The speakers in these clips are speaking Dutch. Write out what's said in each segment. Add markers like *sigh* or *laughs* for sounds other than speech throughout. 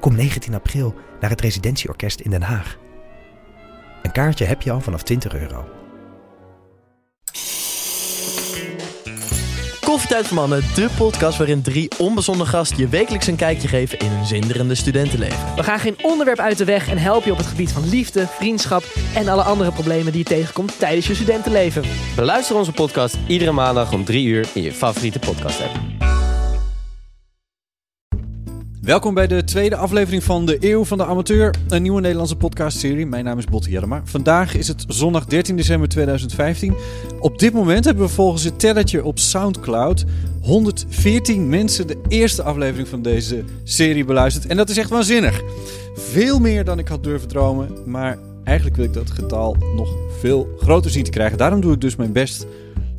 Kom 19 april naar het Residentieorkest in Den Haag. Een kaartje heb je al vanaf 20 euro. Koffietijd voor Mannen, de podcast waarin drie onbezonnen gasten je wekelijks een kijkje geven in hun zinderende studentenleven. We gaan geen onderwerp uit de weg en helpen je op het gebied van liefde, vriendschap en alle andere problemen die je tegenkomt tijdens je studentenleven. Beluister onze podcast iedere maandag om 3 uur in je favoriete podcast app. Welkom bij de tweede aflevering van de Eeuw van de Amateur, een nieuwe Nederlandse podcastserie. Mijn naam is Botte Jellema. Vandaag is het zondag 13 december 2015. Op dit moment hebben we volgens het telletje op Soundcloud 114 mensen de eerste aflevering van deze serie beluisterd. En dat is echt waanzinnig. Veel meer dan ik had durven dromen, maar eigenlijk wil ik dat getal nog veel groter zien te krijgen. Daarom doe ik dus mijn best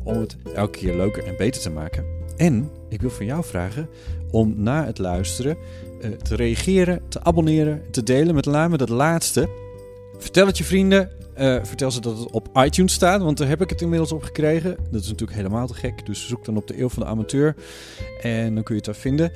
om het elke keer leuker en beter te maken. En ik wil van jou vragen om na het luisteren uh, te reageren, te abonneren, te delen. Met name dat laatste. Vertel het je vrienden. Uh, vertel ze dat het op iTunes staat, want daar heb ik het inmiddels op gekregen. Dat is natuurlijk helemaal te gek. Dus zoek dan op de Eeuw van de Amateur en dan kun je het daar vinden.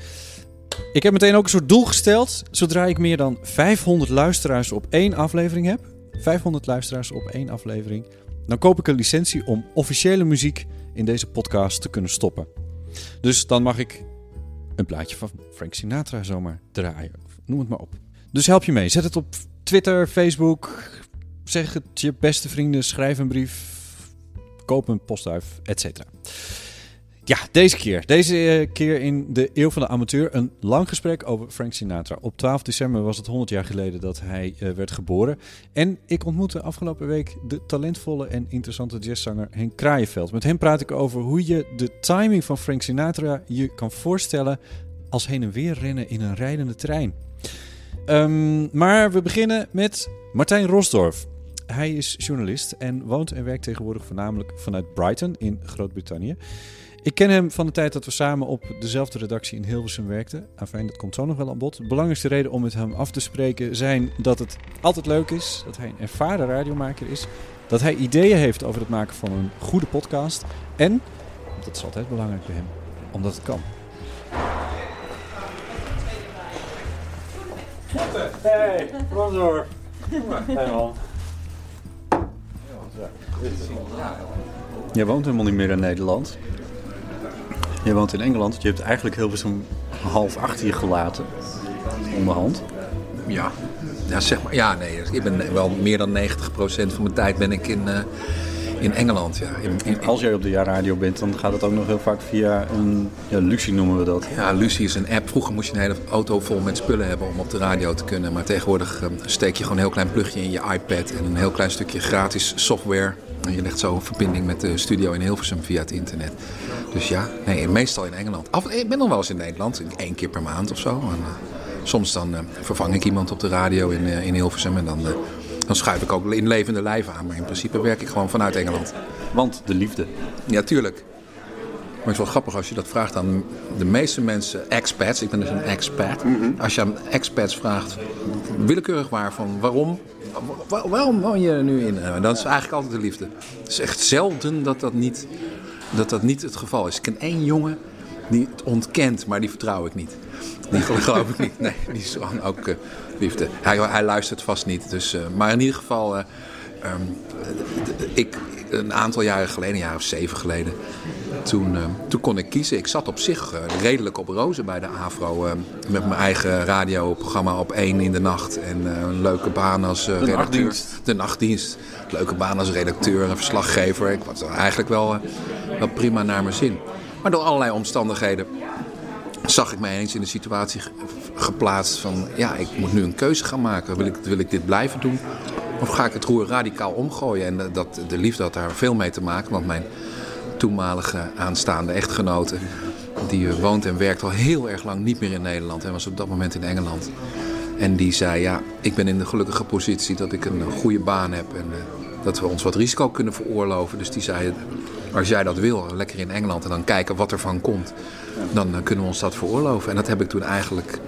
Ik heb meteen ook een soort doel gesteld. Zodra ik meer dan 500 luisteraars op één aflevering heb, 500 luisteraars op één aflevering, dan koop ik een licentie om officiële muziek in deze podcast te kunnen stoppen. Dus dan mag ik een plaatje van Frank Sinatra zomaar draaien. Noem het maar op. Dus help je mee. Zet het op Twitter, Facebook. Zeg het je beste vrienden. Schrijf een brief. Koop een postduif, etc. Ja, deze keer. Deze keer in de Eeuw van de Amateur. Een lang gesprek over Frank Sinatra. Op 12 december was het 100 jaar geleden dat hij uh, werd geboren. En ik ontmoette afgelopen week de talentvolle en interessante jazzzanger Henk Kraaienveld. Met hem praat ik over hoe je de timing van Frank Sinatra je kan voorstellen als heen en weer rennen in een rijdende trein. Um, maar we beginnen met Martijn Rosdorf. Hij is journalist en woont en werkt tegenwoordig voornamelijk vanuit Brighton in Groot-Brittannië. Ik ken hem van de tijd dat we samen op dezelfde redactie in Hilversum werkten. Enfin, dat komt zo nog wel aan bod. De belangrijkste reden om met hem af te spreken zijn dat het altijd leuk is, dat hij een ervaren radiomaker is, dat hij ideeën heeft over het maken van een goede podcast en, dat is altijd belangrijk bij hem, omdat het kan. Hey, Ronzor. Hey man. Jij woont helemaal niet meer in Nederland. Je woont in Engeland. Je hebt eigenlijk Hilversum half achter je gelaten. Onderhand. Ja. Ja, zeg maar. Ja, nee. Ik ben wel meer dan 90% van mijn tijd ben ik in, uh, in Engeland. Ja. In, in, als jij op de radio bent, dan gaat het ook nog heel vaak via een... Ja, Lucy noemen we dat. Ja, Lucy is een app. Vroeger moest je een hele auto vol met spullen hebben om op de radio te kunnen. Maar tegenwoordig uh, steek je gewoon een heel klein plugje in je iPad en een heel klein stukje gratis software. En je legt zo een verbinding met de studio in Hilversum via het internet. Dus ja, nee, meestal in Engeland. Af, ik ben nog wel eens in Nederland, één keer per maand of zo. En, uh, soms dan uh, vervang ik iemand op de radio in, uh, in Hilversum en dan, dan schuif ik ook in levende lijven aan. Maar in principe werk ik gewoon vanuit Engeland. Want de liefde. Ja, tuurlijk. Maar het is wel grappig als je dat vraagt aan de meeste mensen, expats, ik ben dus een expat. -hmm. Als je aan expats vraagt, willekeurig waar, van waarom, waar, waarom woon je nu in? Uh, dat is eigenlijk altijd de liefde. Het is echt zelden dat dat niet, dat dat niet het geval is. Ik ken één jongen die het ontkent, maar die vertrouw ik niet. Die *laughs* geloof ik niet. Nee, die is gewoon ook uh, liefde. Hij, hij luistert vast niet. Dus, uh, maar in ieder geval, um, ik, een aantal jaren geleden, een jaar of zeven geleden, toen, uh, toen kon ik kiezen. Ik zat op zich uh, redelijk op rozen bij de AVRO. Uh, met mijn eigen radioprogramma op één in de nacht. En een leuke baan als redacteur. Nachtdienst. De nachtdienst. Leuke baan als redacteur en verslaggever. Ik was eigenlijk wel, wel prima naar mijn zin. Maar door allerlei omstandigheden zag ik mij eens in de situatie geplaatst van... ja, ik moet nu een keuze gaan maken. Wil ik, wil ik dit blijven doen? Of ga ik het roer radicaal omgooien? En dat, de liefde had daar veel mee te maken. Want mijn toenmalige aanstaande echtgenote... die woont en werkt al heel erg lang niet meer in Nederland. En was op dat moment in Engeland. En die zei, ja, ik ben in de gelukkige positie dat ik een goede baan heb en eh, dat we ons wat risico kunnen veroorloven. Dus die zei, als jij dat wil, lekker in Engeland en dan kijken wat er van komt, dan eh, kunnen we ons dat veroorloven. En dat heb ik toen eigenlijk,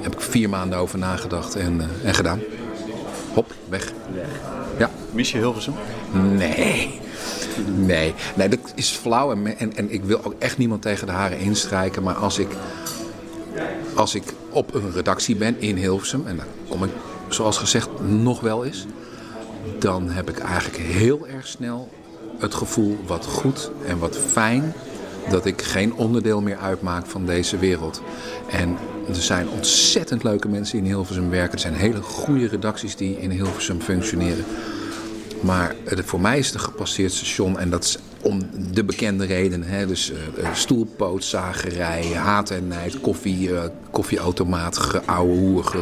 heb ik vier maanden over nagedacht en, eh, en gedaan. Hop, weg. Ja. Mis je Hilversum? Nee. Nee, nee, dat is flauw en, en, en ik wil ook echt niemand tegen de haren instrijken. Maar als ik, als ik op een redactie ben in Hilversum, en daar kom ik zoals gezegd nog wel eens, dan heb ik eigenlijk heel erg snel het gevoel wat goed en wat fijn dat ik geen onderdeel meer uitmaak van deze wereld. En er zijn ontzettend leuke mensen in Hilversum werken. Er zijn hele goede redacties die in Hilversum functioneren. Maar voor mij is het een gepasseerd station en dat is om de bekende redenen. Hè? Dus eh, eh, stoelpootzagerij, haat en nijd, koffie, eh, koffieautomaat, geouwe hoer,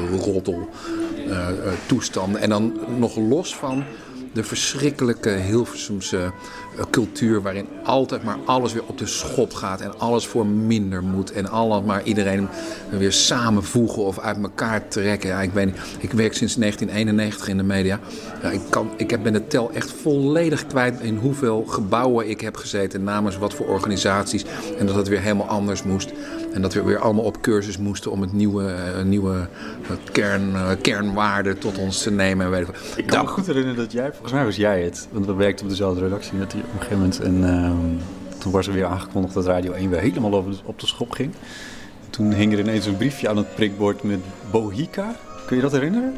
toestanden. En dan nog los van de verschrikkelijke Hilversumse eh, cultuur waarin altijd maar alles weer op de schop gaat en alles voor minder moet en alles maar iedereen weer samenvoegen of uit elkaar trekken. Ja, ik, weet niet, ik werk sinds 1991 in de media. Ja, ik, kan, ik heb- ben de tel echt volledig kwijt in hoeveel gebouwen ik heb gezeten namens wat voor organisaties en dat het weer helemaal anders moest. En dat we weer allemaal op cursus moesten om het nieuwe, eh, nieuwe eh, kern, eh, kernwaarden tot ons te nemen. En weet ik, kan me goed herinneren dat jij, volgens mij was jij het, want we werkten op dezelfde redactie op een gegeven moment. En ehm, toen was er weer aangekondigd dat Radio 1 weer helemaal de- op de schop ging. Toen hing er ineens een briefje aan het prikbord met Bohica. Kun je dat herinneren?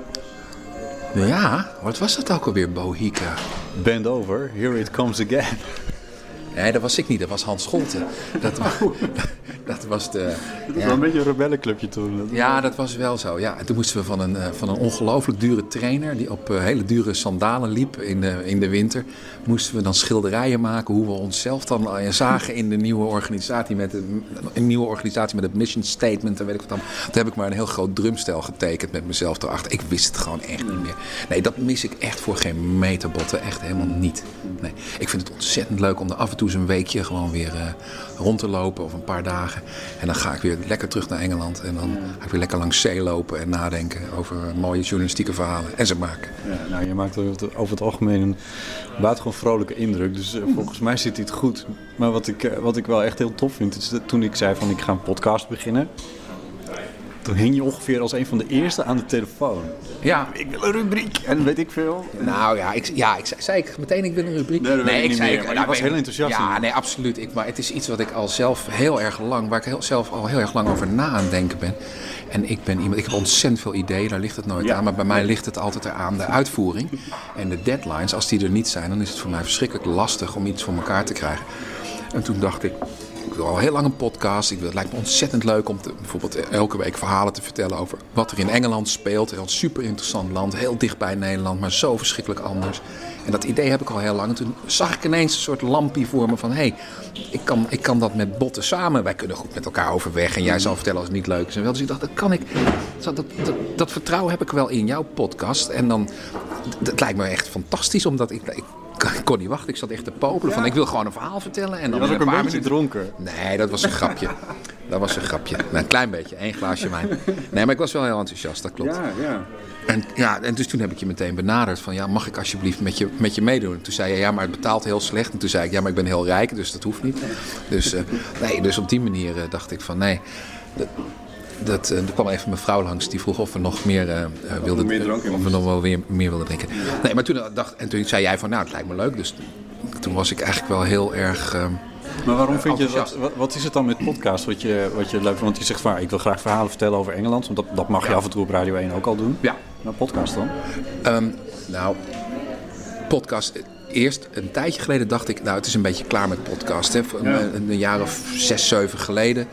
Ja, wat was dat ook alweer, Bohica? Bend over, here it comes again. Nee, dat was ik niet, dat was Hans Scholten. Dat, wa- *laughs* dat was de. Dat was Ja. een beetje een rebellenclubje toen. Dat- Ja, dat was wel zo. Ja, en toen moesten we van een, eh, van een ongelooflijk dure trainer... die op eh, hele dure sandalen liep in de, in de winter... moesten we dan schilderijen maken... hoe we onszelf dan eh, zagen in de nieuwe organisatie... met een nieuwe organisatie met het mission statement en weet ik wat dan. Toen heb ik maar een heel groot drumstel getekend met mezelf erachter. Ik wist het gewoon echt niet meer. Nee, dat mis ik echt voor geen meterbotten. Echt helemaal niet. Nee, ik vind het ontzettend leuk om er af en toe eens een weekje... gewoon weer eh, rond te lopen of een paar dagen. En dan ga ik weer lekker terug naar Engeland. En dan ga ik weer lekker langs zee lopen en nadenken over mooie journalistieke verhalen. En ze maken. Ja, nou, je maakt over het, over het algemeen een buitengewoon vrolijke indruk. Dus eh, volgens mij zit dit goed. Maar wat ik, eh, wat ik wel echt heel tof vind, is dat toen ik zei van ik ga een podcast beginnen. Toen hing je ongeveer als een van de eerste aan de telefoon. Ja, Ik wil een rubriek. En weet ik veel. Nou ja, ik, ja, ik zei, zei ik meteen ik wil een rubriek. Nee, weet ik meer, maar je was heel enthousiast Ja, nee, absoluut. Ik, maar het is iets wat ik al zelf heel erg lang, waar ik heel, zelf al heel erg lang over na aan denken ben. En ik ben iemand, ik heb ontzettend veel ideeën, daar ligt het nooit Ja. aan. Maar bij mij ligt het altijd aan de uitvoering. En de deadlines, als die er niet zijn, dan is het voor mij verschrikkelijk lastig om iets voor elkaar te krijgen. En toen dacht ik, ik wil al heel lang een podcast. Ik het lijkt me ontzettend leuk om bijvoorbeeld elke week verhalen te vertellen over wat er in Engeland speelt. Een super interessant land, heel dicht bij Nederland, maar zo verschrikkelijk anders. En dat idee heb ik al heel lang. En toen zag ik ineens een soort lampje voor me van... hé, hey, ik, kan, ik kan dat met botten samen. Wij kunnen goed met elkaar overweg. En jij zal vertellen als het niet leuk is. En wel, dus ik dacht, dat kan ik. Dat, dat, dat, vertrouwen heb ik wel in jouw podcast. En dan, het lijkt me echt fantastisch, omdat ik ik kon niet wachten, ik zat echt te popelen. Van, ik wil gewoon een verhaal vertellen. En dan Je was ook een paar beetje minuten- dronken. Nee, dat was een grapje. *laughs* Dat was een grapje. Nou, een klein beetje, één glaasje wijn. Nee, maar ik was wel heel enthousiast, dat klopt. ja. En, ja, en dus toen heb ik je meteen benaderd van... ja, mag ik alsjeblieft met je, met je meedoen? En toen zei je, ja, maar het betaalt heel slecht. En toen zei ik, ja, maar ik ben heel rijk, dus dat hoeft niet. Dus, eh, nee, dus op die manier eh, dacht ik van, nee... Dat, dat, eh, er kwam even mijn vrouw langs die vroeg of we nog meer eh, eh, wilden meer of we nog wel weer meer wilden drinken. Nee, maar toen dacht en toen zei jij van nou het lijkt me leuk. Dus toen was ik eigenlijk wel heel erg. Maar waarom vind je dat, wat, wat is het dan met podcast wat je, wat je leuk vindt? Want je zegt van, ik wil graag verhalen vertellen over Engeland. Want dat, dat mag je af en toe op Radio 1 ook al doen. ja, Maar podcast dan? Ehm, nou, podcast. Eerst, een tijdje geleden dacht ik, nou, het is een beetje klaar met podcast. Hè. Voor Een, Ja. een, een jaar of zes, zeven geleden.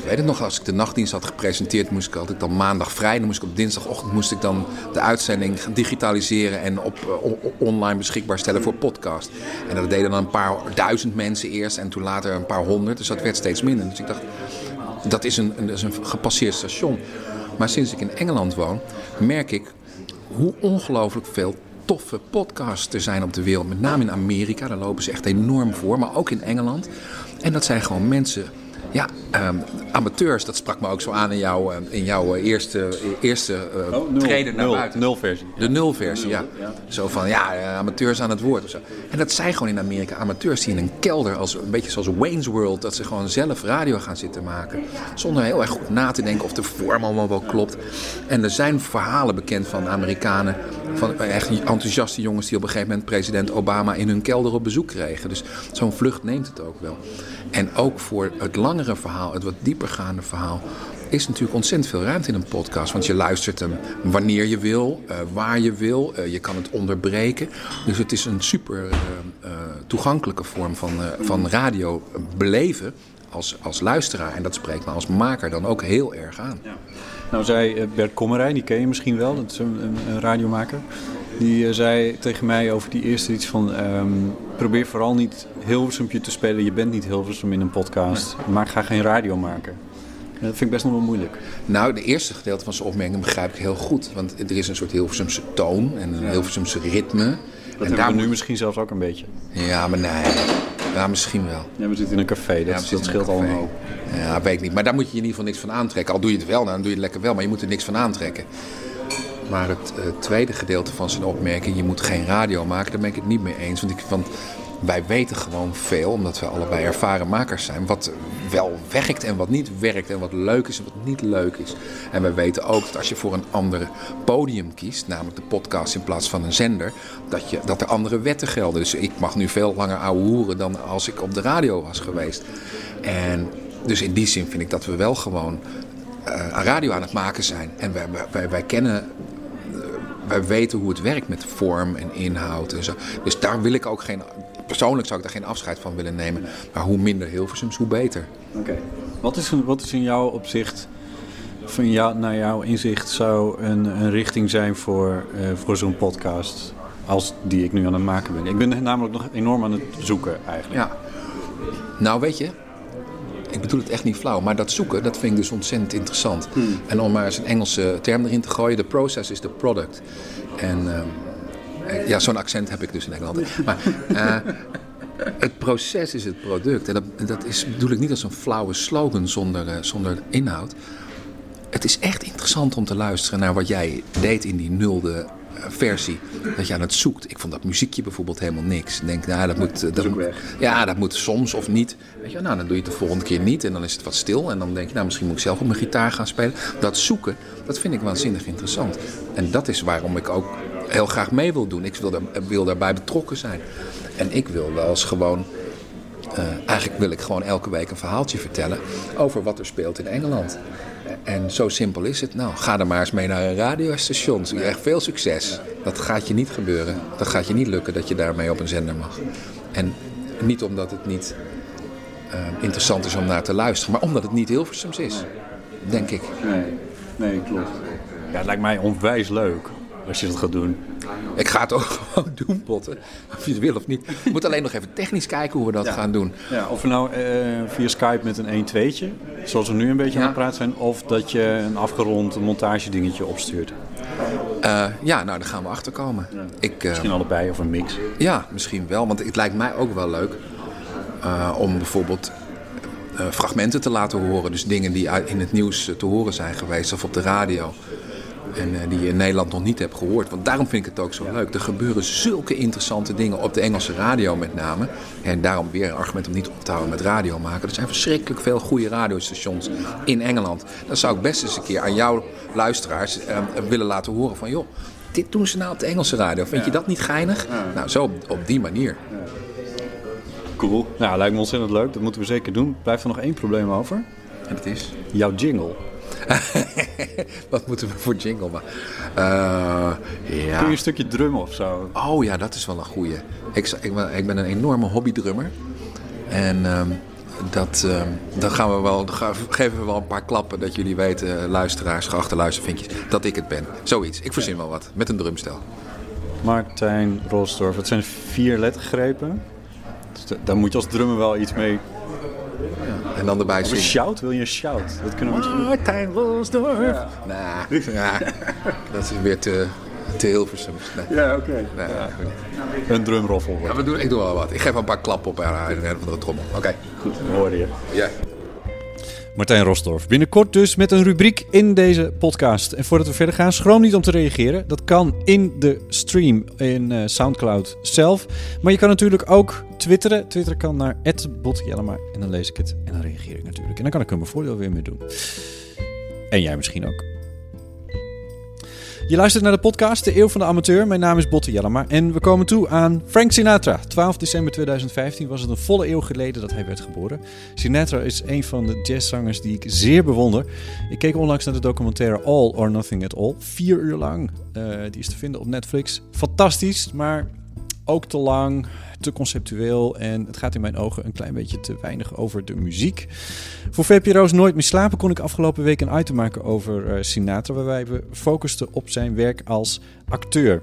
Ik weet het nog, als ik de nachtdienst had gepresenteerd, moest ik altijd dan maandag vrij. Dan moest ik op dinsdagochtend moest ik dan de uitzending digitaliseren en op, eh, online beschikbaar stellen voor podcast. En dat deden dan een paar duizend mensen eerst en toen later een paar honderd. Dus dat werd steeds minder. Dus ik dacht, dat is een, een, dat is een gepasseerd station. Maar sinds ik in Engeland woon, merk ik hoe ongelooflijk veel toffe podcasts er zijn op de wereld. Met name in Amerika, daar lopen ze echt enorm voor. Maar ook in Engeland. En dat zijn gewoon mensen Ja, ehm, amateurs, dat sprak me ook zo aan in jouw, eh, in jouw eh, eerste, eerste eh, Oh, nul, treden naar nul, buiten. nul versie. De nulversie, ja. Zo van, ja, amateurs aan het woord of zo. En dat zijn gewoon in Amerika amateurs die in een kelder, als, een beetje zoals Wayne's World, dat ze gewoon zelf radio gaan zitten maken. Zonder heel erg goed na te denken of de vorm allemaal wel klopt. En er zijn verhalen bekend van Amerikanen, van echt enthousiaste jongens die op een gegeven moment president Obama in hun kelder op bezoek kregen. Dus zo'n vlucht neemt het ook wel. En ook voor het langere verhaal, het wat diepergaande verhaal, is natuurlijk ontzettend veel ruimte in een podcast. Want je luistert hem wanneer je wil, eh, waar je wil. eh, je kan het onderbreken. Dus het is een super eh, eh, toegankelijke vorm van, eh, van radio beleven als, als luisteraar. En dat spreekt me als maker dan ook heel erg aan. Nou zei eh, Bert Kommerij, die ken je misschien wel, dat is een, een, een radiomaker. Die eh, zei tegen mij over die eerste iets van... ehm, probeer vooral niet Hilversumpje te spelen. Je bent niet Hilversum in een podcast. Maar ga geen radio maken. En dat vind ik best nog wel moeilijk. Nou, de eerste gedeelte van zijn opmerking begrijp ik heel goed. Want er is een soort Hilversumse toon en een Hilversumse ritme. En we nu misschien zelfs ook een beetje. Ja, maar nee. Ja, misschien wel. Ja, we zitten in een café, dat, Ja, dat scheelt al een hoop. Ja, weet ik niet. Maar daar moet je in ieder geval niks van aantrekken. Al doe je het wel, nou, dan doe je het lekker wel. Maar je moet er niks van aantrekken. Maar het eh, tweede gedeelte van zijn opmerking, je moet geen radio maken, daar ben ik het niet mee eens. Want, ik, want wij weten gewoon veel, omdat we allebei ervaren makers zijn, wat wel werkt en wat niet werkt. En wat leuk is en wat niet leuk is. En wij weten ook dat als je voor een ander podium kiest, namelijk de podcast in plaats van een zender, dat, je, dat er andere wetten gelden. Dus ik mag nu veel langer ouwe hoeren dan als ik op de radio was geweest. En dus in die zin vind ik dat we wel gewoon aan radio aan het maken zijn. En wij, wij- wij, wij kennen, eh, wij weten hoe het werkt met vorm en inhoud en zo. Dus daar wil ik ook geen, persoonlijk zou ik daar geen afscheid van willen nemen. Maar hoe minder Hilversums, hoe beter. Oké. Wat, is, wat is in jouw opzicht, van jou, naar jouw inzicht, zou een, een richting zijn voor, eh, voor zo'n podcast als die ik nu aan het maken ben? Ik ben namelijk nog enorm aan het zoeken eigenlijk. Ja. Nou, weet je, ik bedoel het echt niet flauw, maar dat zoeken, dat vind ik dus ontzettend interessant. En om maar eens een Engelse term erin te gooien, the process is the product. En ehm, ja, zo'n accent heb ik dus in Engeland. Maar eh, het proces is het product. En dat, dat is, bedoel ik niet als een flauwe slogan zonder, eh, zonder inhoud. Het is echt interessant om te luisteren naar wat jij deed in die nulde eh, versie. Dat je aan het zoekt. Ik vond dat muziekje bijvoorbeeld helemaal niks. Ik denk, nou, dat moet... eh, Dat. Ja, dat moet soms of niet. Weet je, nou, dan doe je het de volgende keer niet. En dan is het wat stil. En dan denk je, nou, misschien moet ik zelf op mijn gitaar gaan spelen. Dat zoeken, dat vind ik waanzinnig interessant. En dat is waarom ik ook heel graag mee wil doen. Ik wil, daar, wil daarbij betrokken zijn. En ik wil wel eens gewoon... eh, eigenlijk wil ik gewoon elke week een verhaaltje vertellen over wat er speelt in Engeland. En zo simpel is het. Nou, ga er maar eens mee naar een radiostation. Je krijgt veel succes. Dat gaat je niet gebeuren. Dat gaat je niet lukken dat je daarmee op een zender mag. En niet omdat het niet eh, interessant is om naar te luisteren, maar omdat het niet Hilversums is. Denk ik. Nee, nee, klopt. Ja, het lijkt mij onwijs leuk als je dat gaat doen. Ik ga het ook *laughs* gewoon doen, Potten. Of je het wil of niet. Ik moet alleen nog even technisch kijken hoe we dat gaan doen. Ja, of we nou eh, via Skype met een 1-2'tje, zoals we nu een beetje Ja. aan het praten zijn, of dat je een afgerond montagedingetje opstuurt. Eh, ja, nou, daar gaan we achter komen. Ik, eh, Misschien allebei of een mix. Ja, misschien wel. Want het lijkt mij ook wel leuk om bijvoorbeeld fragmenten te laten horen. Dus dingen die in het nieuws te horen zijn geweest of op de radio. En eh, die je in Nederland nog niet hebt gehoord. Want daarom vind ik het ook zo leuk. Er gebeuren zulke interessante dingen op de Engelse radio met name. En daarom weer een argument om niet op te houden met radio maken. Er zijn verschrikkelijk veel goede radiostations in Engeland. Dan zou ik best eens een keer aan jouw luisteraars eh, willen laten horen van... joh, dit doen ze nou op de Engelse radio. Vind je dat niet geinig? Nou, zo op, die manier. Cool. Nou, lijkt me ontzettend leuk. Dat moeten we zeker doen. Blijft er nog één probleem over. En het is... Jouw jingle. *laughs* Wat moeten we voor jingle maken? Eh, Kun je een stukje drummen of zo? Oh ja, dat is wel een goeie. Ik, ik, ben, ik ben een enorme hobbydrummer. En ehm, dat, ehm, dan gaan we wel, dan geven we wel een paar klappen dat jullie weten, luisteraars, geachte luistervinkjes, dat ik het ben. Zoiets. Ik verzin wel wat. Met een drumstel. Martijn Rolsdorf. Het zijn vier lettergrepen. Dus da- daar moet je als drummer wel iets mee. En dan erbij Of een zingen. shout? Wil je een shout? Dat kunnen we. Martijn Rolsdorf. Nou, ja, dat is weer te, te Hilversums. Nee. Ja, oké. Nee, goed. Een drumroffel. Ja, we doen, ik doe wel wat. Ik geef wel een paar klappen op aan een of andere trommel. Oké. Goed, dat hoorde je. Ja. Martijn Rosdorf. Binnenkort dus met een rubriek in deze podcast. En voordat we verder gaan, schroom niet om te reageren. Dat kan in de stream in eh, Soundcloud zelf. Maar je kan natuurlijk ook twitteren. Twitter kan naar @botjellema en dan lees ik het en dan reageer ik natuurlijk. En dan kan ik er voordeel weer mee doen. En jij misschien ook. Je luistert naar de podcast De Eeuw van de Amateur. Mijn naam is Botte Jellema en we komen toe aan Frank Sinatra. 12 december 2015 was het een volle eeuw geleden dat hij werd geboren. Sinatra is een van de jazzzangers die ik zeer bewonder. Ik keek onlangs naar de documentaire All or Nothing at All. Vier uur lang. Uh, die is te vinden op Netflix. Fantastisch, maar ook te lang, te conceptueel en het gaat in mijn ogen een klein beetje te weinig over de muziek. Voor VPRO's Nooit meer slapen kon ik afgelopen week een item maken over uh, Sinatra, waarbij we focusten op zijn werk als acteur.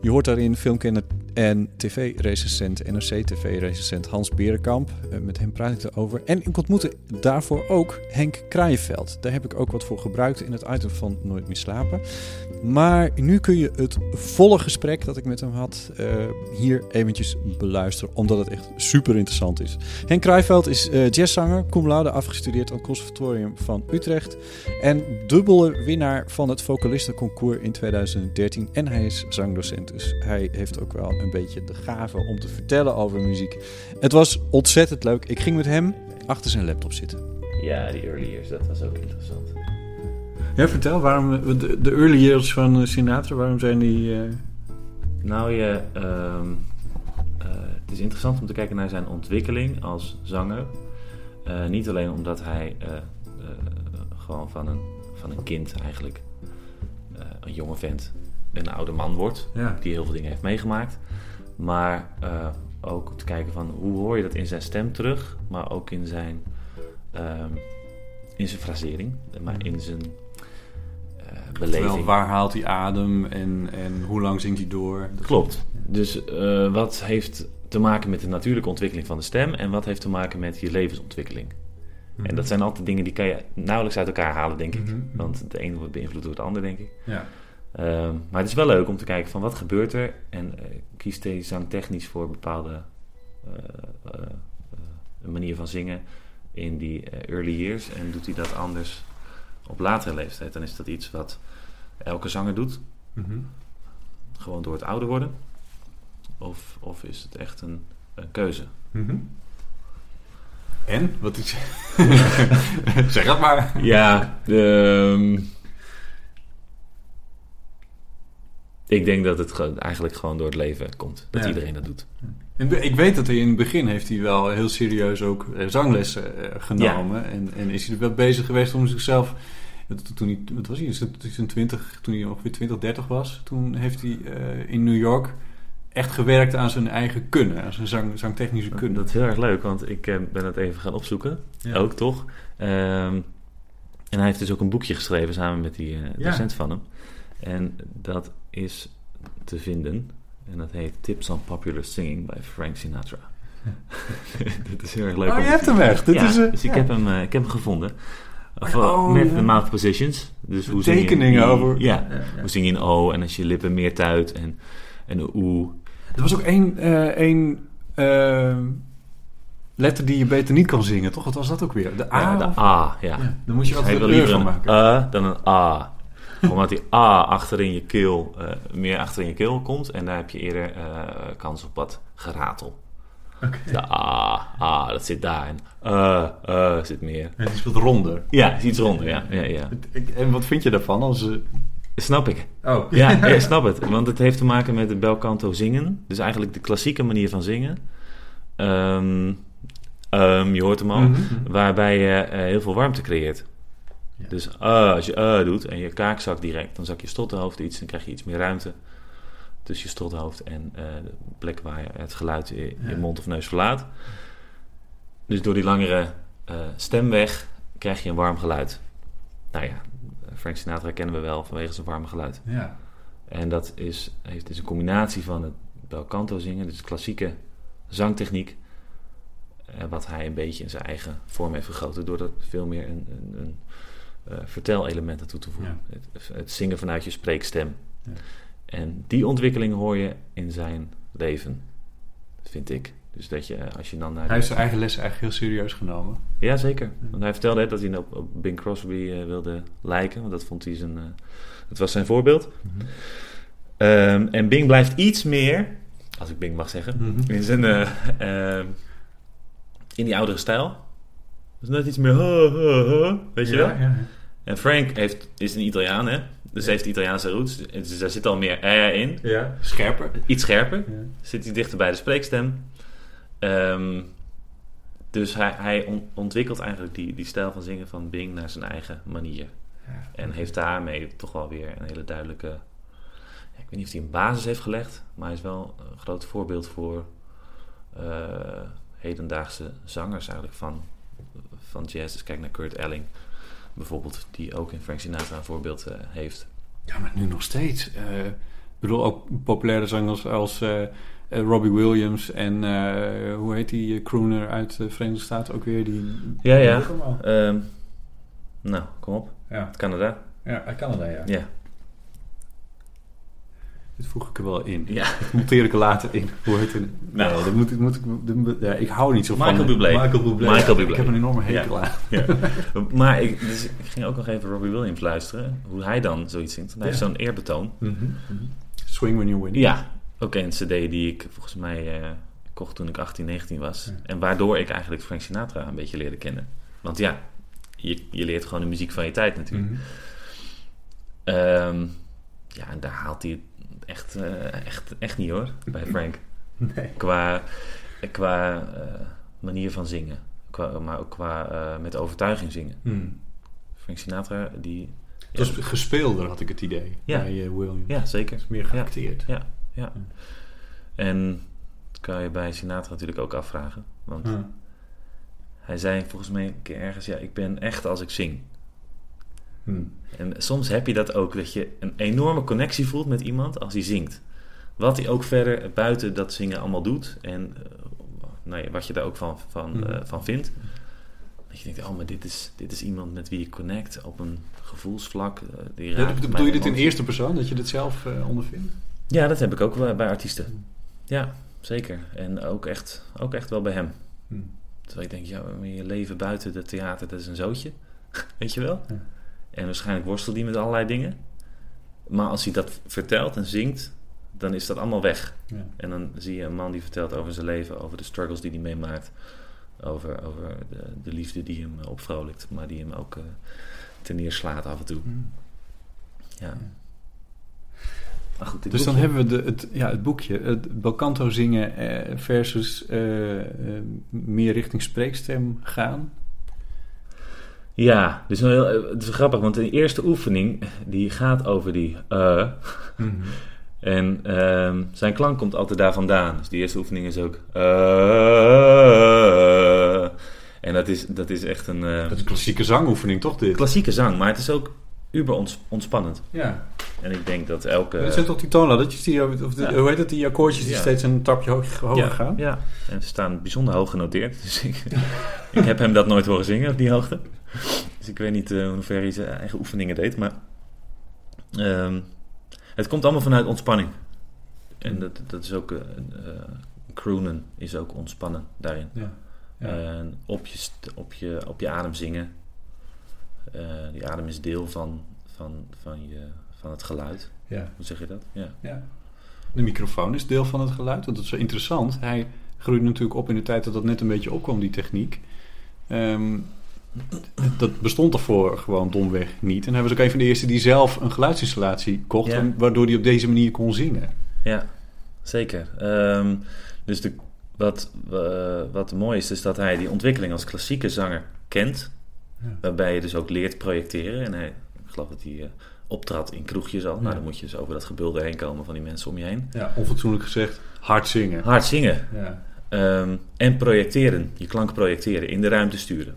Je hoort daarin filmkenner en tv-recensent, NRC-tv-recensent Hans Berenkamp. Uh, met hem praat ik erover. En ik ontmoette daarvoor ook Henk Kraaienveld. Daar heb ik ook wat voor gebruikt in het item van Nooit meer slapen. Maar nu kun je het volle gesprek dat ik met hem had uh, hier eventjes beluisteren, omdat het echt super interessant is. Henk Kraaienveld is uh, jazzzanger, cum laude afgestudeerd aan het Conservatorium van Utrecht en dubbele winnaar van het vocalistenconcours in 2013. En hij is zangdocent, dus hij heeft ook wel een beetje de gave om te vertellen over muziek. Het was ontzettend leuk. Ik ging met hem achter zijn laptop zitten. Ja, die early years, dat was ook interessant. Ja, vertel, waarom de, de early years van Sinatra, waarom zijn die... Uh... Nou, je, uh, uh, het is interessant om te kijken naar zijn ontwikkeling als zanger. niet alleen omdat hij gewoon van een, van een kind eigenlijk een jonge vent een oude man wordt, ja. die heel veel dingen heeft meegemaakt. Maar ook te kijken van hoe hoor je dat in zijn stem terug, maar ook in zijn, ehm, in zijn frasering, maar in zijn beleving. Terwijl, waar haalt hij adem en, en hoe lang zingt hij door? Klopt. Dus uh, wat heeft te maken met de natuurlijke ontwikkeling van de stem en wat heeft te maken met je levensontwikkeling? En dat zijn altijd dingen die kan je nauwelijks uit elkaar halen, denk ik. Mm -hmm. Want de een wordt beïnvloed door het ander, denk ik. Ja. Uh, maar het is wel leuk om te kijken van wat gebeurt er en uh, kiest hij zangtechnisch voor bepaalde een manier van zingen in die early years en doet hij dat anders op latere leeftijd, dan is dat iets wat elke zanger doet. Mm -hmm. Gewoon door het ouder worden. Of, of is het echt een, een keuze? Mm -hmm. En? Wat is... *laughs* zeg dat maar. Ja, um, ik denk dat het eigenlijk gewoon door het leven komt. Dat ja. iedereen dat doet. Ik weet dat hij in het begin heeft hij wel heel serieus ook zanglessen genomen. Ja. En, en is hij er wel bezig geweest om zichzelf toen hij, wat was hij, zijn 20, toen hij ongeveer 20, 30 was, toen heeft hij uh, in New York echt gewerkt aan zijn eigen kunnen, aan zijn zang, zangtechnische kunnen. Dat is heel erg leuk, want ik ben het even gaan opzoeken, ja. ook toch. Um, en hij heeft dus ook een boekje geschreven samen met die uh, docent van hem. En dat is te vinden, en dat heet Tips on Popular Singing bij Frank Sinatra. *laughs* dat is heel erg leuk. Oh, je hebt hem echt. Dit ja, is, dus ik, heb hem, ik heb hem gevonden. Oh, met ja. de mouth positions. Dus hoe tekeningen zing je, over. Ja, hoe zing je een O en als je lippen meer tuit en, en een oe. Er was ook één, uh, één uh, letter die je beter niet kan zingen, toch? Wat was dat ook weer? De A? Ja, de A, ja. dan moet je dus altijd een liever van maken. A dan een A. Omdat die A achter in je keel, uh, meer achter in je keel komt. En daar heb je eerder uh, kans op wat geratel. Okay. De A, A, dat zit daar. En uh, uh, zit meer. Het is wat ronder. Ja, is iets ronder, ja. ja, ja. En wat vind je daarvan? Als, uh... Snap ik. Oh. Ja, *laughs* snap het. Want het heeft te maken met het belcanto zingen. Dus eigenlijk de klassieke manier van zingen. Um, um, je hoort hem al. Mhm. Waarbij je heel veel warmte creëert. Ja. Dus als je uh doet en je kaak zakt direct, dan zak je stotterhoofd iets en krijg je iets meer ruimte tussen je strothoofd en uh, de plek waar je het geluid in je mond of neus verlaat. Dus door die langere uh, stemweg krijg je een warm geluid. Nou ja, Frank Sinatra kennen we wel vanwege zijn warme geluid. Ja. En dat is, heeft dus een combinatie van het bel canto zingen, dus klassieke zangtechniek, uh, wat hij een beetje in zijn eigen vorm heeft vergroten door er veel meer een, een, een uh, vertelelement naartoe te voegen. Ja. Het, het, zingen vanuit je spreekstem. Ja. En die ontwikkeling hoor je in zijn leven, vind ik. Dus dat je, eh, als je dan naar... Hij heeft zijn eigen lessen eigenlijk heel serieus genomen. Ja, zeker. Want hij vertelde dat hij op, op Bing Crosby eh, wilde lijken. Want dat vond hij zijn... eh, dat was zijn voorbeeld. Ehm, en Bing blijft iets meer, als ik Bing mag zeggen, Mhm. in zijn... eh, ehm, in die oudere stijl. Dus net iets meer... huh, huh, huh, weet je wel? Ja, ja. En Frank heeft, is een Italiaan, hè? Dus heeft Italiaanse roots. Dus daar zit al meer eh in. ja. Scherper. Iets scherper. Ja. Zit hij dichter bij de spreekstem. Ehm, dus hij, hij on- ontwikkelt eigenlijk die, die stijl van zingen van Bing naar zijn eigen manier. En heeft daarmee toch wel weer een hele duidelijke... ja, ik weet niet of hij een basis heeft gelegd... maar hij is wel een groot voorbeeld voor eh, hedendaagse zangers eigenlijk van, van jazz. Dus kijk naar Kurt Elling bijvoorbeeld... die ook in Frank Sinatra een voorbeeld eh, heeft. Ja, maar nu nog steeds. Eh, ik bedoel, ook populaire zangers als eh, Robbie Williams en hoe heet die crooner uit de Verenigde Staten ook weer? Die, Ja, ja. Ehm, nou, kom op. Ja, Canada. ja, uit Canada, ja. Ja. Dit voeg ik er wel in. Ja. Dat monteer ik er later in. Hoe heet het? Nou. Nee, dat moet, ik- moet ik, dat ja, ik hou niet zo Michael van... Bublé. Michael Bublé. Michael. Bublé. Ik heb een enorme hekel aan. Ja. maar ik, dus ik ging ook nog even Robbie Williams luisteren. Hoe hij dan zoiets zingt. Hij heeft zo'n eerbetoon. Swing when you win. Ja, ook een cd die ik volgens mij eh, kocht toen ik 18, 19 was. En waardoor ik eigenlijk Frank Sinatra een beetje leerde kennen. Want ja, je, je leert gewoon de muziek van je tijd natuurlijk. Mhm. Ehm, ja, en daar haalt hij het echt, eh, echt, echt niet hoor, bij Frank. *laughs* Nee. Qua, qua eh, manier van zingen. Qua, maar ook qua eh, met overtuiging zingen. Hmm. Frank Sinatra, die... Het was gespeelder, had ik het idee. Ja. Bij Williams. Ja, zeker. Het is meer geacteerd. Ja, ja. En dat kan je bij Sinatra natuurlijk ook afvragen. Want Ja. hij zei volgens mij een keer ergens... Ja, ik ben echt als ik zing. Hmm. En soms heb je dat ook, dat je een enorme connectie voelt met iemand als hij zingt. Wat hij ook verder buiten dat zingen allemaal doet. En eh, nou ja, wat je daar ook van, van, Mhm. eh, van vindt. Dat je denkt, oh, maar dit is, dit is iemand met wie ik connect op een gevoelsvlak. die Ja, raakt bedoel je dit in eerste persoon, dat je dit zelf ondervindt? Ja, dat heb ik ook wel bij artiesten. Ja, zeker. En ook echt, ook echt wel bij hem. Hmm. Terwijl ik denk, ja, je leven buiten het theater, dat is een zootje. *laughs* Weet je wel? Ja. En waarschijnlijk worstelt hij met allerlei dingen. Maar als hij dat vertelt en zingt, dan is dat allemaal weg. Ja. En dan zie je een man die vertelt over zijn leven, over de struggles die hij meemaakt. Over, over de, de liefde die hem eh, opvrolijkt, maar die hem ook uh, ten neerslaat af en toe. Hmm. Ja. Maar goed, Dus dan hebben we de, het, ja, het boekje, het belcanto zingen eh, versus eh, eh, meer richting spreekstem gaan. Ja, dus heel, eh, het is grappig, want de eerste oefening die gaat over die uh. En ehm, zijn klank komt altijd daar vandaan. Dus die eerste oefening is ook uh. En dat is, dat is echt een eh, Dat is een klassieke zangoefening, toch dit? klassieke zang, maar het is ook uber ons, ontspannend. Ja. En ik denk dat elke... Het zijn toch die toonladdertjes, die, of de, Ja. hoe heet het, die akkoordjes die Ja. steeds een tapje hoog, hoger ja, gaan? Ja, en ze staan bijzonder hoog genoteerd. Dus ik, *laughs* ik heb hem dat nooit horen zingen op die hoogte. Dus ik weet niet eh, in hoeverre hij zijn eigen oefeningen deed. Maar ehm, het komt allemaal vanuit ontspanning. En dat, dat is ook... eh eh, croonen is ook ontspannen daarin. Ja. Ja. En op je, op, je, op je adem zingen. Eh, die adem is deel van, van, van, je, van het geluid. ja. Hoe zeg je dat? Ja. Ja. De microfoon is deel van het geluid, want dat is zo interessant. Hij groeide natuurlijk op in de tijd dat dat net een beetje opkwam, die techniek. Ehm, dat bestond ervoor gewoon domweg niet. En hij was ook een van de eerste die zelf een geluidsinstallatie kocht, Ja. waardoor hij op deze manier kon zingen. Ja, zeker. Ehm, dus de, wat, wat mooi is, is dat hij die ontwikkeling als klassieke zanger kent. Ja. Waarbij je dus ook leert projecteren. En hij, ik geloof dat hij eh, optrad in kroegjes al. Ja. Nou, dan moet je dus over dat gebulder heen komen van die mensen om je heen. Ja, onfatsoenlijk gezegd, hard zingen. Hard zingen. Ja. Ehm, en projecteren. Je klank projecteren. In de ruimte sturen.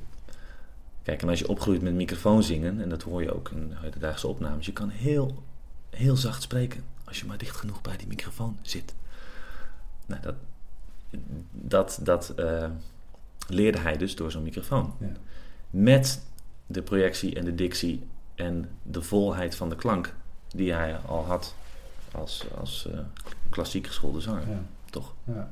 Kijk, en als je opgroeit met microfoon zingen, en dat hoor je ook in hedendaagse opnames, je kan heel, heel zacht spreken. Als je maar dicht genoeg bij die microfoon zit. Nou, dat, dat, dat eh, leerde hij dus door zo'n microfoon. Ja. Met de projectie en de dictie en de volheid van de klank die hij al had als, als eh, klassiek geschoolde zanger. Ja. Toch? Ja.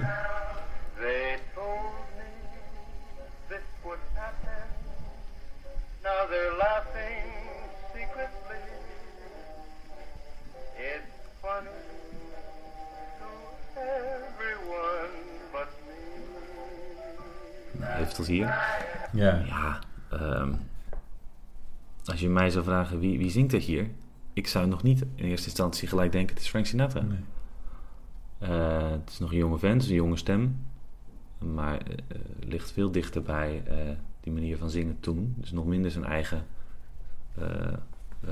hier. Ja. Ja, ehm, als je mij zou vragen wie, wie zingt er hier, ik zou nog niet in eerste instantie gelijk denken het is Frank Sinatra. Nee. Eh, het is nog een jonge vent, een jonge stem, maar eh, ligt veel dichter bij die manier van zingen toen. Dus nog minder zijn eigen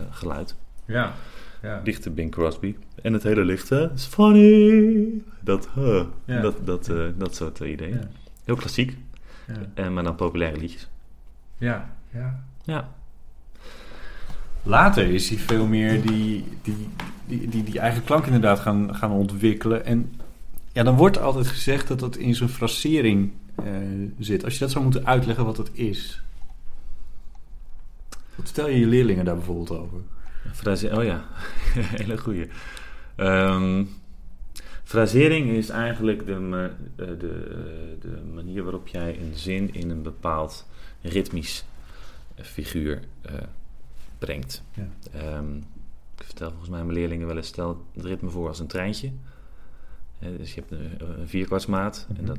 geluid. Ja. ja. Dichter Bing Crosby. En het hele lichte, is funny. Dat, huh, Ja. dat, dat, dat soort ideeën. Ja. Heel klassiek, Ja. eh, maar dan populaire liedjes. Ja. ja. Ja. Later is hij veel meer die, die, die, die, die eigen klank inderdaad gaan, gaan ontwikkelen. En ja, dan wordt altijd gezegd dat dat in zijn frasering eh, zit. Als je dat zou moeten uitleggen wat dat is. Wat stel je je leerlingen daar bijvoorbeeld over? Oh ja, *laughs* hele goeie. Ehm, frasering is eigenlijk de, eh, de, de manier waarop jij een zin in een bepaald ritmisch eh, figuur eh, brengt. Ja. Ehm, ik vertel volgens mij mijn leerlingen wel eens, stel het ritme voor als een treintje. Dus je hebt een, een vierkwartsmaat en dat...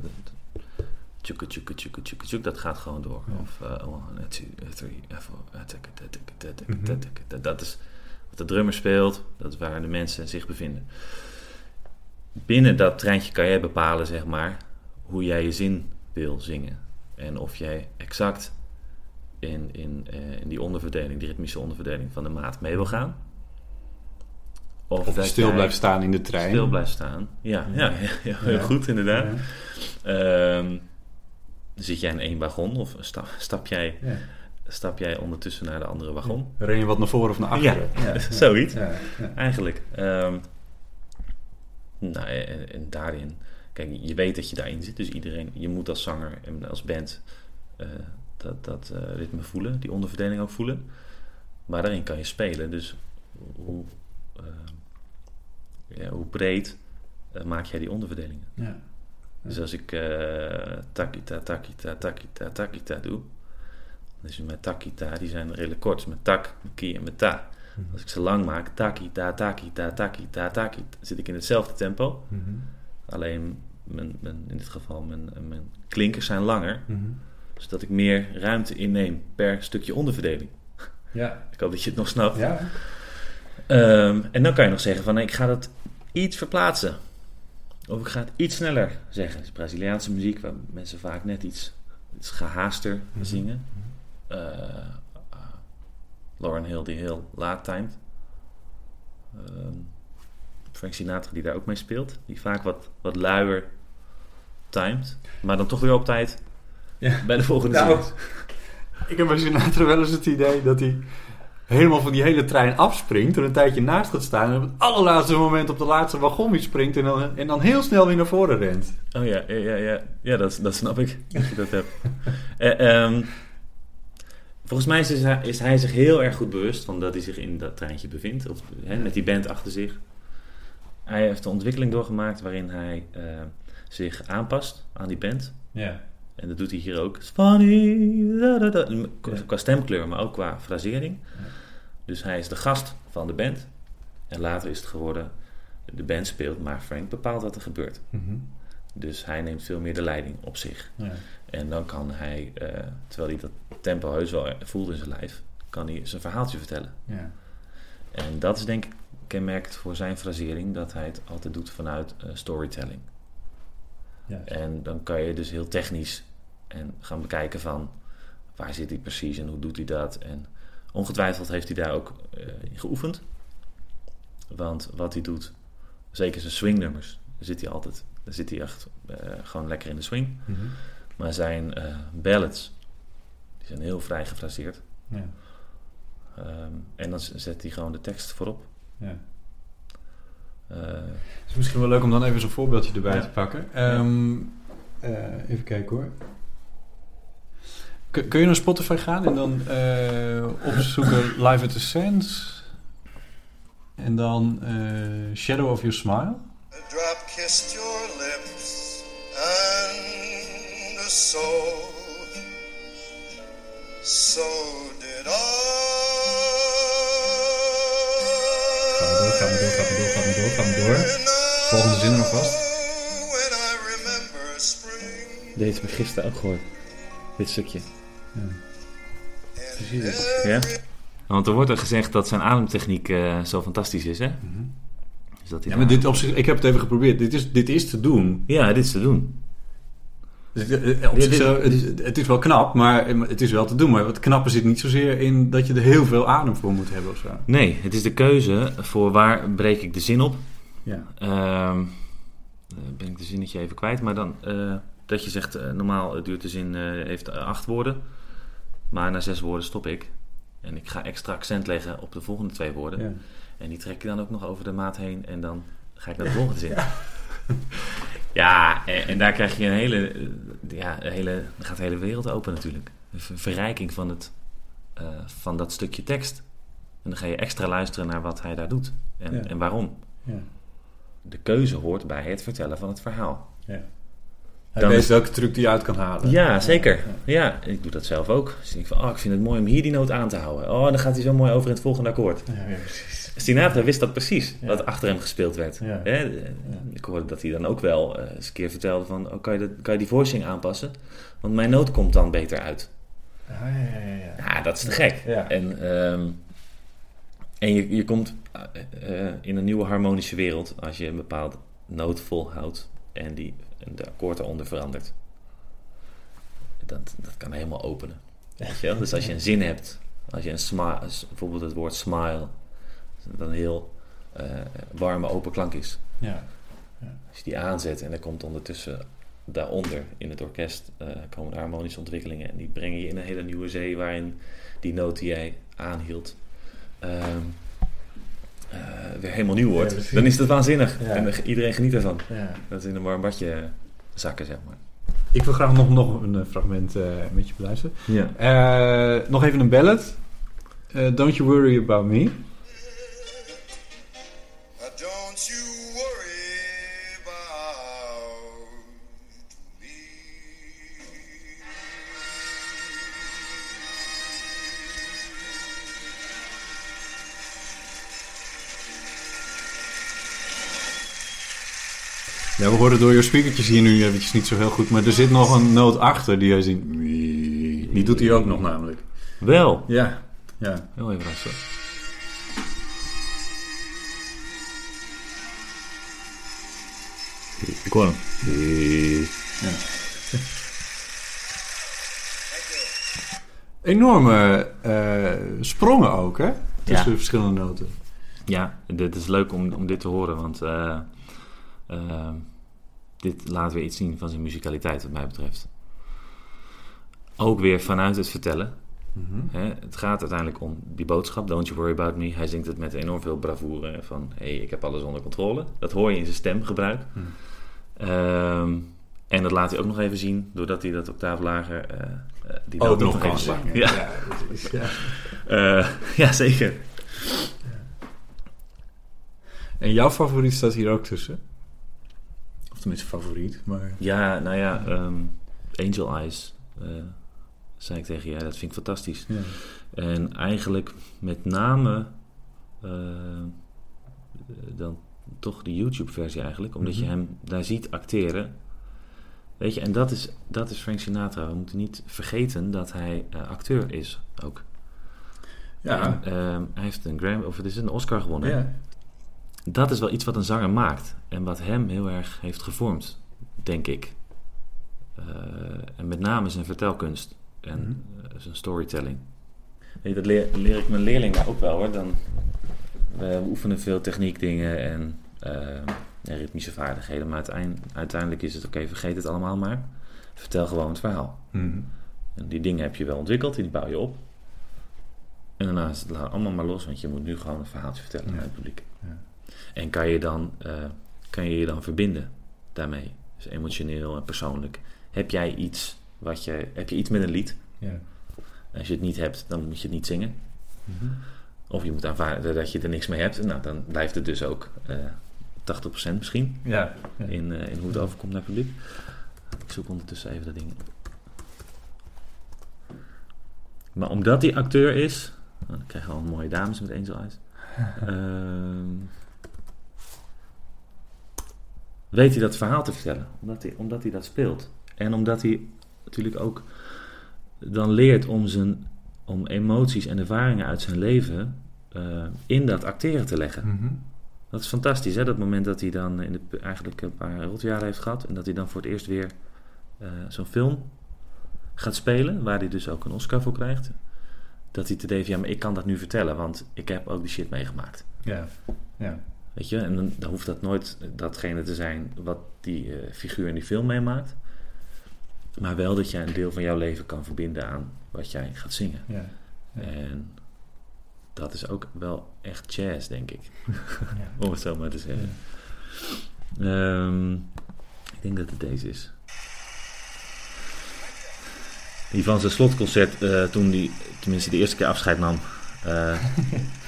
Tjoeke, tjoeke, tjoeke, tjoeke, tjoeke, dat gaat gewoon door. Ja. Of uh, one, two, three, four, Mhm. tik, tik. Dat is wat de drummer speelt, dat is waar de mensen zich bevinden. Binnen dat treintje kan jij bepalen, zeg maar, hoe jij je zin wil zingen. En of jij exact in, in, eh, in die onderverdeling, die ritmische onderverdeling van de maat mee wil gaan. Of stil blijft staan in de trein. Stil blijft staan. Ja, ja, ja, ja, heel goed inderdaad. Ehm, zit jij in één wagon of stap, stap, jij, Ja. stap jij ondertussen naar de andere wagon? Ren je wat naar voren of naar achteren? *laughs* Ja, zoiets. Ja, ja. Eigenlijk. Ehm, nou, en, en daarin, kijk, je weet dat je daarin zit, dus iedereen, je moet als zanger en als band eh, dat, dat eh, ritme voelen, die onderverdeling ook voelen. Maar daarin kan je spelen, dus hoe, ja, hoe breed eh, maak jij die onderverdelingen? Ja. Dus als ik eh takita, takita, takita, takita doe, dan is met takita, die zijn redelijk kort, dus met tak, met ki en met ta. Als ik ze lang maak, takita, takita, takita, takita, zit ik in hetzelfde tempo. Mhm. Alleen, mijn, mijn, in dit geval, mijn, mijn klinkers zijn langer, Mhm. zodat ik meer ruimte inneem per stukje onderverdeling. *laughs* Ja. Ik hoop dat je het nog snapt. Ja. Ehm, en dan kan je nog zeggen van, nee, ik ga dat iets verplaatsen. Of ik ga het iets sneller zeggen. Is Braziliaanse muziek, waar mensen vaak net iets, iets gehaaster Mhm. zingen. Eh, Lauren Hill die heel laat timed. Ehm, Frank Sinatra die daar ook mee speelt. Die vaak wat, wat luier timed. Maar dan toch weer op tijd Ja. bij de volgende Nou, zin. Ik heb bij Sinatra wel eens het idee dat hij helemaal van die hele trein afspringt... en een tijdje naast gaat staan... en op het allerlaatste moment op de laatste wagon weer springt... en dan, en dan heel snel weer naar voren rent. Oh ja, ja, ja, ja. ja dat, dat snap ik dat je dat hebt. Eh, ehm, volgens mij is hij, is hij zich heel erg goed bewust van dat hij zich in dat treintje bevindt. Of hè, met die band achter zich. Hij heeft een ontwikkeling doorgemaakt waarin hij eh, zich aanpast aan die band. Ja. En dat doet hij hier ook. It's funny. da, da, da. Qua, Ja. qua stemkleur, maar ook qua frasering. Ja. Dus hij is de gast van de band. En later is het geworden, de band speelt, maar Frank bepaalt wat er gebeurt. Mhm. Dus hij neemt veel meer de leiding op zich. ja. En dan kan hij, eh, terwijl hij dat tempo heus wel voelt in zijn lijf, kan hij zijn verhaaltje vertellen. ja. En dat is denk ik kenmerkend voor zijn frasering, dat hij het altijd doet vanuit eh, storytelling. En dan kan je dus heel technisch en gaan bekijken van waar zit hij precies en hoe doet hij dat. En ongetwijfeld heeft hij daar ook eh, in geoefend. Want wat hij doet, zeker zijn swingnummers, daar zit hij altijd, daar zit hij echt eh, gewoon lekker in de swing. Mhm. Maar zijn ballads, die zijn heel vrij gefraseerd. ja. Ehm, en dan zet hij gewoon de tekst voorop. ja. Eh, Het is misschien wel leuk om dan even zo'n voorbeeldje erbij Ja. te pakken. Ehm, eh, even kijken hoor. Kun, kun je naar Spotify gaan en dan eh, opzoeken *laughs* Live at the Sands? En dan eh, Shadow of Your Smile. A drop kissed your lips and a soul. So did I. Ga maar door, ga maar door, ga maar door, ga maar door, ga maar door. Volgende zin er nog vast. When I remember spring Deze heb ik gisteren ook gehoord. Dit stukje. and Ja? Want er wordt er gezegd dat zijn ademtechniek eh, zo fantastisch is, hè? Dus dat hij Ja, maar dit op zich, ik heb het even geprobeerd. Dit is, dit is te doen. Ja, dit is te doen. Dus, eh, op zichzelf, het, is, het is wel knap, maar het is wel te doen. Maar het knappe zit niet zozeer in dat je er heel veel adem voor moet hebben of zo. Nee, het is de keuze voor waar breek ik de zin op. Ja. Ehm, eh, ben ik de zinnetje even kwijt. Maar dan eh, dat je zegt, eh, normaal duurt de zin, eh, heeft eh, acht woorden. Maar na zes woorden stop ik. En ik ga extra accent leggen op de volgende twee woorden. Ja. En die trek ik dan ook nog over de maat heen. En dan ga ik naar de volgende zin. Ja, en, en daar krijg je een hele, eh, ja, een hele, dan gaat de hele wereld open natuurlijk. Een ver- verrijking van, het, eh, van dat stukje tekst. En dan ga je extra luisteren naar wat hij daar doet. En, Ja. en waarom. Ja. De keuze hoort bij het vertellen van het verhaal. Hij Dan weet is- welke truc die je uit kan halen. Ja, zeker. Ja, ik doe dat zelf ook. Dus ik denk van, oh, ik vind het mooi om hier die noot aan te houden. Oh, dan gaat hij zo mooi over in het volgende akkoord. Ja, ja, precies. Sinatra wist dat precies, Ja. wat achter hem gespeeld werd. Ja. Hè, de- Ik hoorde dat hij dan ook wel eh, eens een keer vertelde van... Oh, kan, je dat, kan je die voicing aanpassen? Want mijn noot komt dan beter uit. Ah, ja, ja, ja, dat is te gek. Ja. En, ehm, en je, je komt eh, eh, in een nieuwe harmonische wereld... als je een bepaalde noot volhoudt en die, de akkoord eronder verandert. Dat, dat kan helemaal openen. Weet je wel? Dus als je een zin hebt, als je een smile, bijvoorbeeld het woord smile, dat een heel eh, warme open klank is. Ja. Als je die aanzet en er komt ondertussen daaronder in het orkest eh, komen harmonische ontwikkelingen en die brengen je in een hele nieuwe zee waarin die noot die jij aanhield ehm, eh, weer helemaal nieuw wordt. Ja, dan is dat waanzinnig Ja. en er- iedereen geniet ervan. Ja. Dat is in een warm badje zakken, zeg maar. Ik wil graag nog, nog een eh, fragment eh, met je beluisteren. Ja. Nog even een ballad. Don't You Worry About Me. Ja, we horen door je speakertjes hier nu eventjes niet zo heel goed. Maar er zit nog een noot achter die hij ziet. Die doet hij ook nog namelijk. Wel. Ja. Ja. Heel even rustig. Ik hoor hem. Enorme eh, sprongen ook, hè? Tussen Ja. de verschillende noten. Ja, dit is leuk om, om dit te horen, want eh, dit laat weer iets zien van zijn muzikaliteit, wat mij betreft. Ook weer vanuit het vertellen. Hè, het gaat uiteindelijk om die boodschap, don't you worry about me. Hij zingt het met enorm veel bravoure van, hé, hey, ik heb alles onder controle. Dat hoor je in zijn stemgebruik. Ehm, en dat laat hij ook nog even zien, doordat hij dat octaaf lager... eh, eh, die Ook noot nog even. Ja, Ja, dat is- ja. *laughs* Eh, ja zeker. En jouw favoriet staat hier ook tussen? Tenminste favoriet, maar... Ja, nou ja, ehm, Angel Eyes, eh, zei ik tegen je, dat vind ik fantastisch. Ja. En eigenlijk met name eh, dan toch de YouTube-versie eigenlijk, omdat je Mhm. hem daar ziet acteren. Weet je, en dat is, dat is Frank Sinatra. We moeten niet vergeten dat hij eh, acteur is ook. Ja. En, ehm, hij heeft een Grammy, of het is een Oscar gewonnen. ja. Dat is wel iets wat een zanger maakt. En wat hem heel erg heeft gevormd, denk ik. Eh, en met name zijn vertelkunst en Mhm. eh, zijn storytelling. Dat leer, leer ik mijn leerlingen ook wel hoor. Dan, we oefenen veel techniekdingen en eh, ja, ritmische vaardigheden. Maar uitein- uiteindelijk is het oké, vergeet het allemaal maar. Vertel gewoon het verhaal. Mhm. En die dingen heb je wel ontwikkeld, die bouw je op. En daarna is het allemaal maar los, want je moet nu gewoon een verhaaltje vertellen Ja. aan het publiek. En kan je, dan, eh, kan je je dan verbinden daarmee? Dus emotioneel en persoonlijk. Heb jij iets, wat je, heb je iets met een lied? Ja. Als je het niet hebt, dan moet je het niet zingen. Of je moet aanvaarden dat je er niks mee hebt. Nou, dan blijft het dus ook eh 80% misschien Ja. ja. in, eh, in hoe het overkomt naar het publiek. Ik zoek ondertussen even dat ding. op. Maar omdat hij acteur is, nou, dan krijgen we al mooie dames met Angel Eyes. Ehm, weet hij dat verhaal te vertellen, omdat hij, omdat hij dat speelt. En omdat hij natuurlijk ook dan leert om, zijn, om emoties en ervaringen uit zijn leven eh, in dat acteren te leggen. Mhm. Dat is fantastisch, hè? Dat moment dat hij dan in de, eigenlijk een paar rotjaren heeft gehad. En dat hij dan voor het eerst weer eh, zo'n film gaat spelen. Waar hij dus ook een Oscar voor krijgt. Dat hij te denkt, ja, maar ik kan dat nu vertellen. Want ik heb ook die shit meegemaakt. Ja. Ja. Weet je? En dan, dan hoeft dat nooit datgene te zijn wat die eh, figuur in die film meemaakt. Maar wel dat jij een deel van jouw leven kan verbinden aan wat jij gaat zingen. Ja. Ja. En dat is ook wel echt jazz, denk ik. *laughs* Om het zo maar te zeggen. Ehm, ik denk dat het deze is. Die van zijn slotconcert, eh, toen die, tenminste de eerste keer afscheid nam. Eh,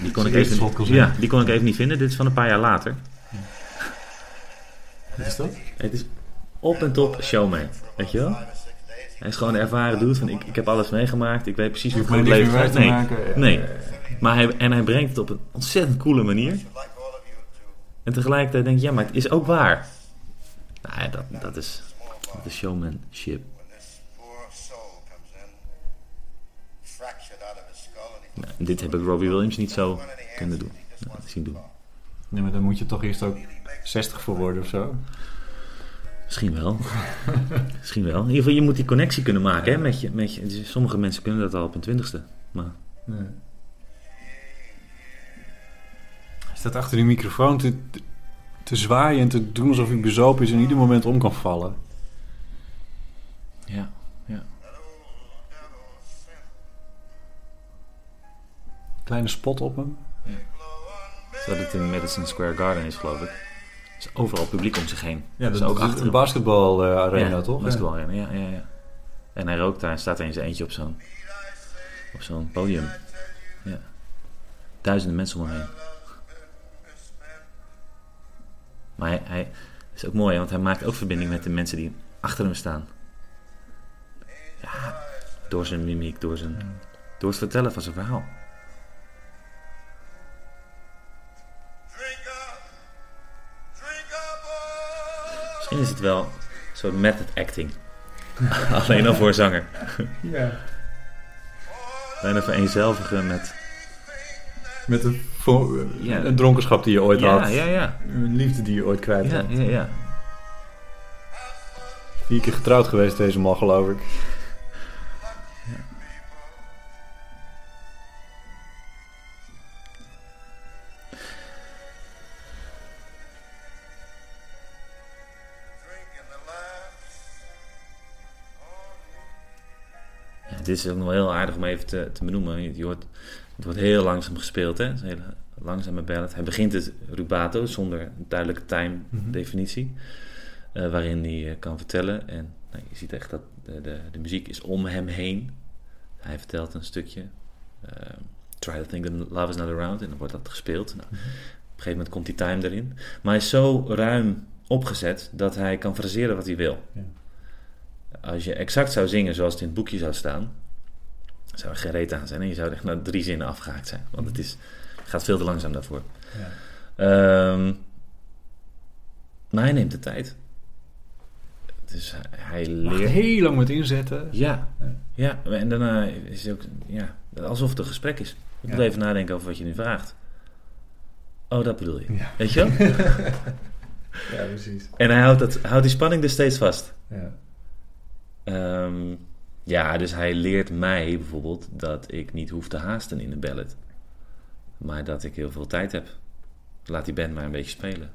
die, *laughs* kon ik even, ja, die kon ik even niet vinden. Dit is van een paar jaar later. Wat is dat? Het is op en top showman. Weet je wel? Hij is gewoon een ervaren dude van ik, ik heb alles meegemaakt. Ik weet precies hoe hoeft mijn leven gaat. Nee, maken. nee. Ja. Maar hij, en hij brengt het op een ontzettend coole manier. En tegelijkertijd denk je, ja, maar het is ook waar. Nou ja, dat, dat is dat is showmanship. Poor soul comes in, fractured out of Nou, dit heb ik Robbie Williams niet zo kunnen doen. Nou, zien doen. Nee, maar dan moet je toch eerst ook 60 voor worden of zo. Misschien wel. *laughs* Misschien wel. In ieder geval, je moet die connectie kunnen maken hè, met je. Met je. Dus sommige mensen kunnen dat al op hun twintigste. Maar Nee. Hij staat achter die microfoon te, te zwaaien en te doen alsof hij bezopen is en ieder moment om kan vallen. ja. Kleine spot op hem. Dat het in Madison Square Garden is, geloof ik. Er is overal publiek om zich heen. Ja, Dus dat ook is achter een basketbalarena, ja, toch? Basketbalarena, ja, ja, ja. En hij rookt daar en staat er in zijn eentje op zo'n, op zo'n podium. Ja. Duizenden mensen om hem heen. Maar hij, hij is ook mooi, want hij maakt ook verbinding met de mensen die achter hem staan. Ja, door zijn mimiek, door, zijn, door het vertellen van zijn verhaal. Misschien is het wel zo'n method acting. *laughs* Alleen al voor zanger. Ja. Bijna vereenzelvigen met... Met een, Ja. een dronkenschap die je ooit Ja, had. ja, ja. Een liefde die je ooit kwijt Ja, had. ja, ja. Vier keer getrouwd geweest deze man, geloof ik. Is ook nog wel heel aardig om even te, te benoemen. Je, je hoort, het wordt heel langzaam gespeeld, hè? Het is een hele langzame ballad. Hij begint het rubato zonder een duidelijke time definitie. eh, waarin hij eh, kan vertellen. En nou, je ziet echt dat de, de, de muziek is om hem heen. Hij vertelt een stukje. eh, Try to think that love is not around. En dan wordt dat gespeeld. Nou, Op een gegeven moment komt die time erin. Maar hij is zo ruim opgezet dat hij kan fraseren wat hij wil. Ja. Als je exact zou zingen zoals het in het boekje zou staan, zou er geen reet aan zijn. En je zou echt na drie zinnen afgehaakt zijn. Want het, is, gaat veel te langzaam daarvoor. Ja. Ehm, maar hij neemt de tijd. Dus hij, Mag leert... heel lang met inzetten. Ja, Ja. ja, en daarna is het ook ja, alsof het een gesprek is. Je moet Ja. even nadenken over wat je nu vraagt. Oh, dat bedoel je. Ja. Weet je wel? *laughs* Ja, precies. en hij houdt, dat, houdt die spanning dus steeds vast. Ja. Ehm, ja, dus hij leert mij bijvoorbeeld dat ik niet hoef te haasten in een ballad. Maar dat ik heel veel tijd heb. Laat die band maar een beetje spelen.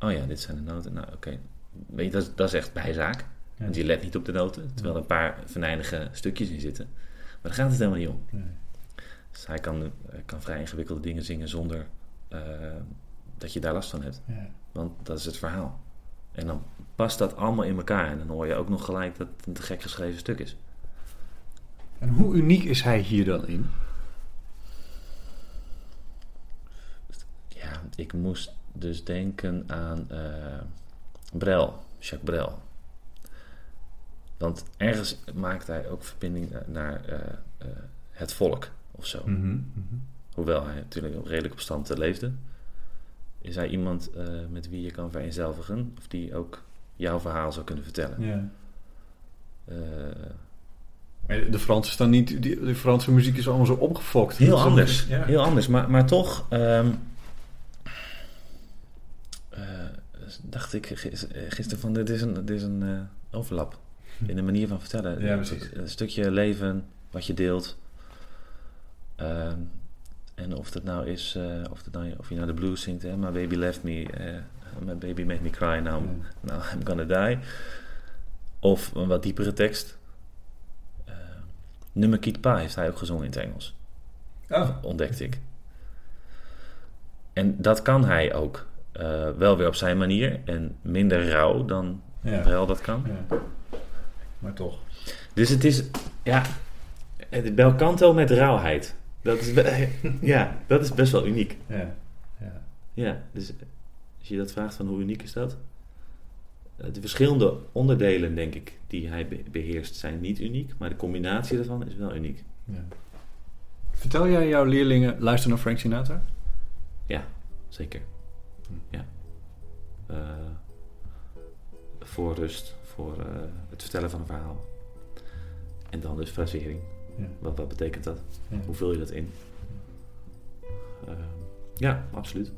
Oh ja, dit zijn de noten. Nou, oké. Weet je, dat, is- dat is echt bijzaak. Ja. Want je let niet op de noten. Terwijl er een paar venijnige stukjes in zitten. Maar daar gaat het helemaal niet om. Nee. Dus hij kan, kan vrij ingewikkelde dingen zingen zonder eh, dat je daar last van hebt. Ja. Want dat is het verhaal. En dan past dat allemaal in elkaar. En dan hoor je ook nog gelijk dat het een gek geschreven stuk is. En hoe uniek is hij hier dan in? Ja, ik moest dus denken aan eh Brel, Jacques Brel. Want ergens maakt hij ook verbinding na- naar eh, eh, het volk of zo. Hoewel hij natuurlijk redelijk op stand leefde. Is hij iemand met wie je kan vereenzelvigen? Of die ook jouw verhaal zou kunnen vertellen? Ja. Eh, Maar De Fransen staan niet, die, de Franse muziek is allemaal zo opgefokt. Heel Dat anders. Ja. Heel anders. Maar, maar toch ehm, eh, dacht ik gis- gisteren van dit is een, dit is een eh, overlap in de manier van vertellen. Ja, precies. Een stukje leven, wat je deelt. Ehm, en of dat nou is, eh, of, dat nou, of je nou de blues zingt, hè, My Baby Left Me, eh, My Baby Made Me Cry, now, now I'm Gonna Die. Of een wat diepere tekst. Uh, Nummer Pas heeft hij ook gezongen in het Engels Oh. ontdekte ik. En dat kan hij ook. eh, wel weer op zijn manier. En minder rauw dan Ja. Brel dat kan. Ja. Maar toch. Dus het is... Ja, belcanto met rauwheid. Dat is, *laughs* ja, dat is best wel uniek. Ja. Ja. Ja, dus als je dat vraagt van hoe uniek is dat? Eh, De verschillende onderdelen, denk ik, die hij be- beheerst, zijn niet uniek. Maar de combinatie ervan is wel uniek. Ja. Vertel jij jouw leerlingen luister naar Frank Sinatra? Ja, zeker. Ja. Eh, voor rust, voor eh, het vertellen van een verhaal. En dan dus frasering. Ja. Wat, wat betekent dat? Ja. Hoe vul je dat in? Eh, ja, absoluut.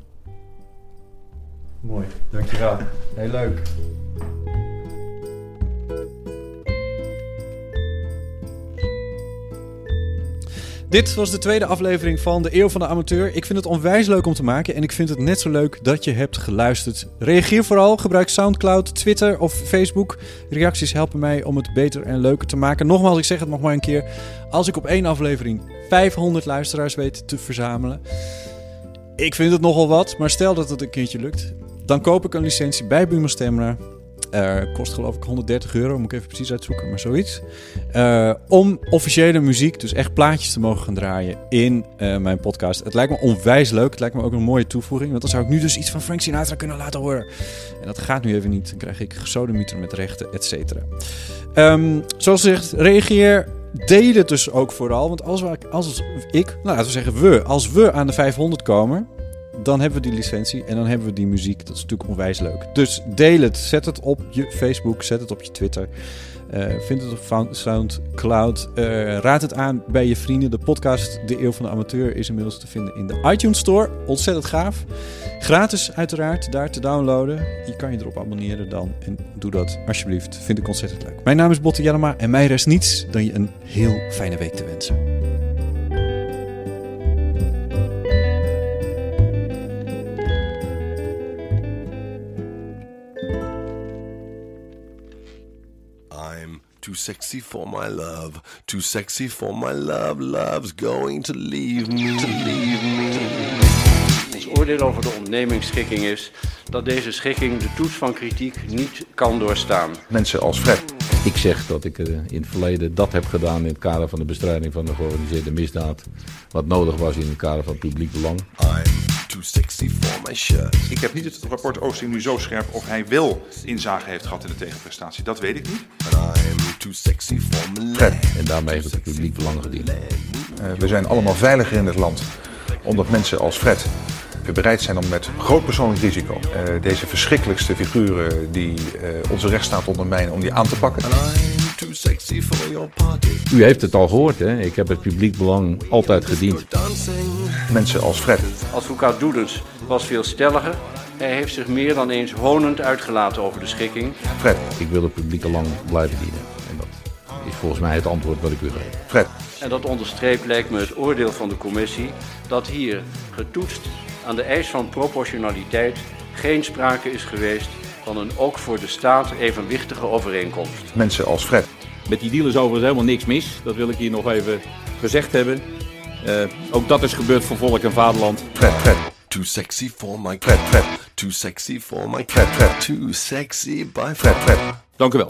Mooi, dankjewel. Heel leuk. Dit was de tweede aflevering van de Eeuw van de Amateur. Ik vind het onwijs leuk om te maken en ik vind het net zo leuk dat je hebt geluisterd. Reageer vooral, gebruik Soundcloud, Twitter of Facebook. Reacties helpen mij om het beter en leuker te maken. Nogmaals, ik zeg het nog maar een keer. Als ik op één aflevering 500 luisteraars weet te verzamelen, ik vind het nogal wat, maar stel dat het een keertje lukt. Dan koop ik een licentie bij Buma Stemra. Eh, kost geloof ik 130 euro, moet ik even precies uitzoeken, maar zoiets. Eh, om officiële muziek, dus echt plaatjes te mogen gaan draaien in eh, mijn podcast. Het lijkt me onwijs leuk. Het lijkt me ook een mooie toevoeging. Want dan zou ik nu dus iets van Frank Sinatra kunnen laten horen. En dat gaat nu even niet. Dan krijg ik gesodemieter met rechten, et cetera. Ehm, zoals gezegd, reageer. Deel dus ook vooral. Want als, we, als ik, nou laten we zeggen we, als we aan de 500 komen, dan hebben we die licentie en dan hebben we die muziek. Dat is natuurlijk onwijs leuk. Dus deel het. Zet het op je Facebook, zet het op je Twitter. Eh, vind het op Soundcloud. Eh, raad het aan bij je vrienden. De podcast De Eeuw van de Amateur is inmiddels te vinden in de iTunes Store. Ontzettend gaaf. Gratis uiteraard, daar te downloaden. Je kan je erop abonneren dan. En doe dat alsjeblieft. Vind ik ontzettend leuk. Mijn naam is Botte Jellema en mij rest niets dan je een heel fijne week te wensen. Too sexy for my love, too sexy for my love. Love's going to leave me. To leave me. Ons oordeel over de ondernemingsschikking is dat deze schikking de toets van kritiek niet kan doorstaan. Mensen als Fred. Ik zeg dat ik eh, in het verleden dat heb gedaan in het kader van de bestrijding van de georganiseerde misdaad. Wat nodig was in het kader van publiek belang. Too sexy for my shirt. Ik heb niet het rapport Oosting nu zo scherp of hij wel inzage heeft gehad in de tegenprestatie. Dat weet ik niet. I'm too sexy for my. En daarmee heeft het publiek belang gediend. Eh, we zijn allemaal veiliger in het land. Omdat mensen als Fred bereid zijn om met groot persoonlijk risico eh, deze verschrikkelijkste figuren die eh, onze rechtsstaat ondermijnen, om die aan te pakken. Too sexy for your party. U heeft het al gehoord, hè? Ik heb het publiek belang altijd gediend. Mensen als Fred. Advocaat Doedens was veel stelliger. Hij heeft zich meer dan eens honend uitgelaten over de schikking. Fred. Ik wil het publieke lang blijven dienen. En dat is volgens mij het antwoord wat ik u geef. Fred. En dat onderstreept lijkt me het oordeel van de commissie dat hier getoetst aan de eis van proportionaliteit geen sprake is geweest van een ook voor de staat evenwichtige overeenkomst. Mensen als Fred. Met die deal is overigens helemaal niks mis. Dat wil ik hier nog even gezegd hebben. Eh, ook dat is gebeurd voor volk en vaderland. Fred, Fred. Too sexy for my Fred, Fred. Too sexy for my Fred, Fred. Too sexy by Fred, Fred. Dank u wel.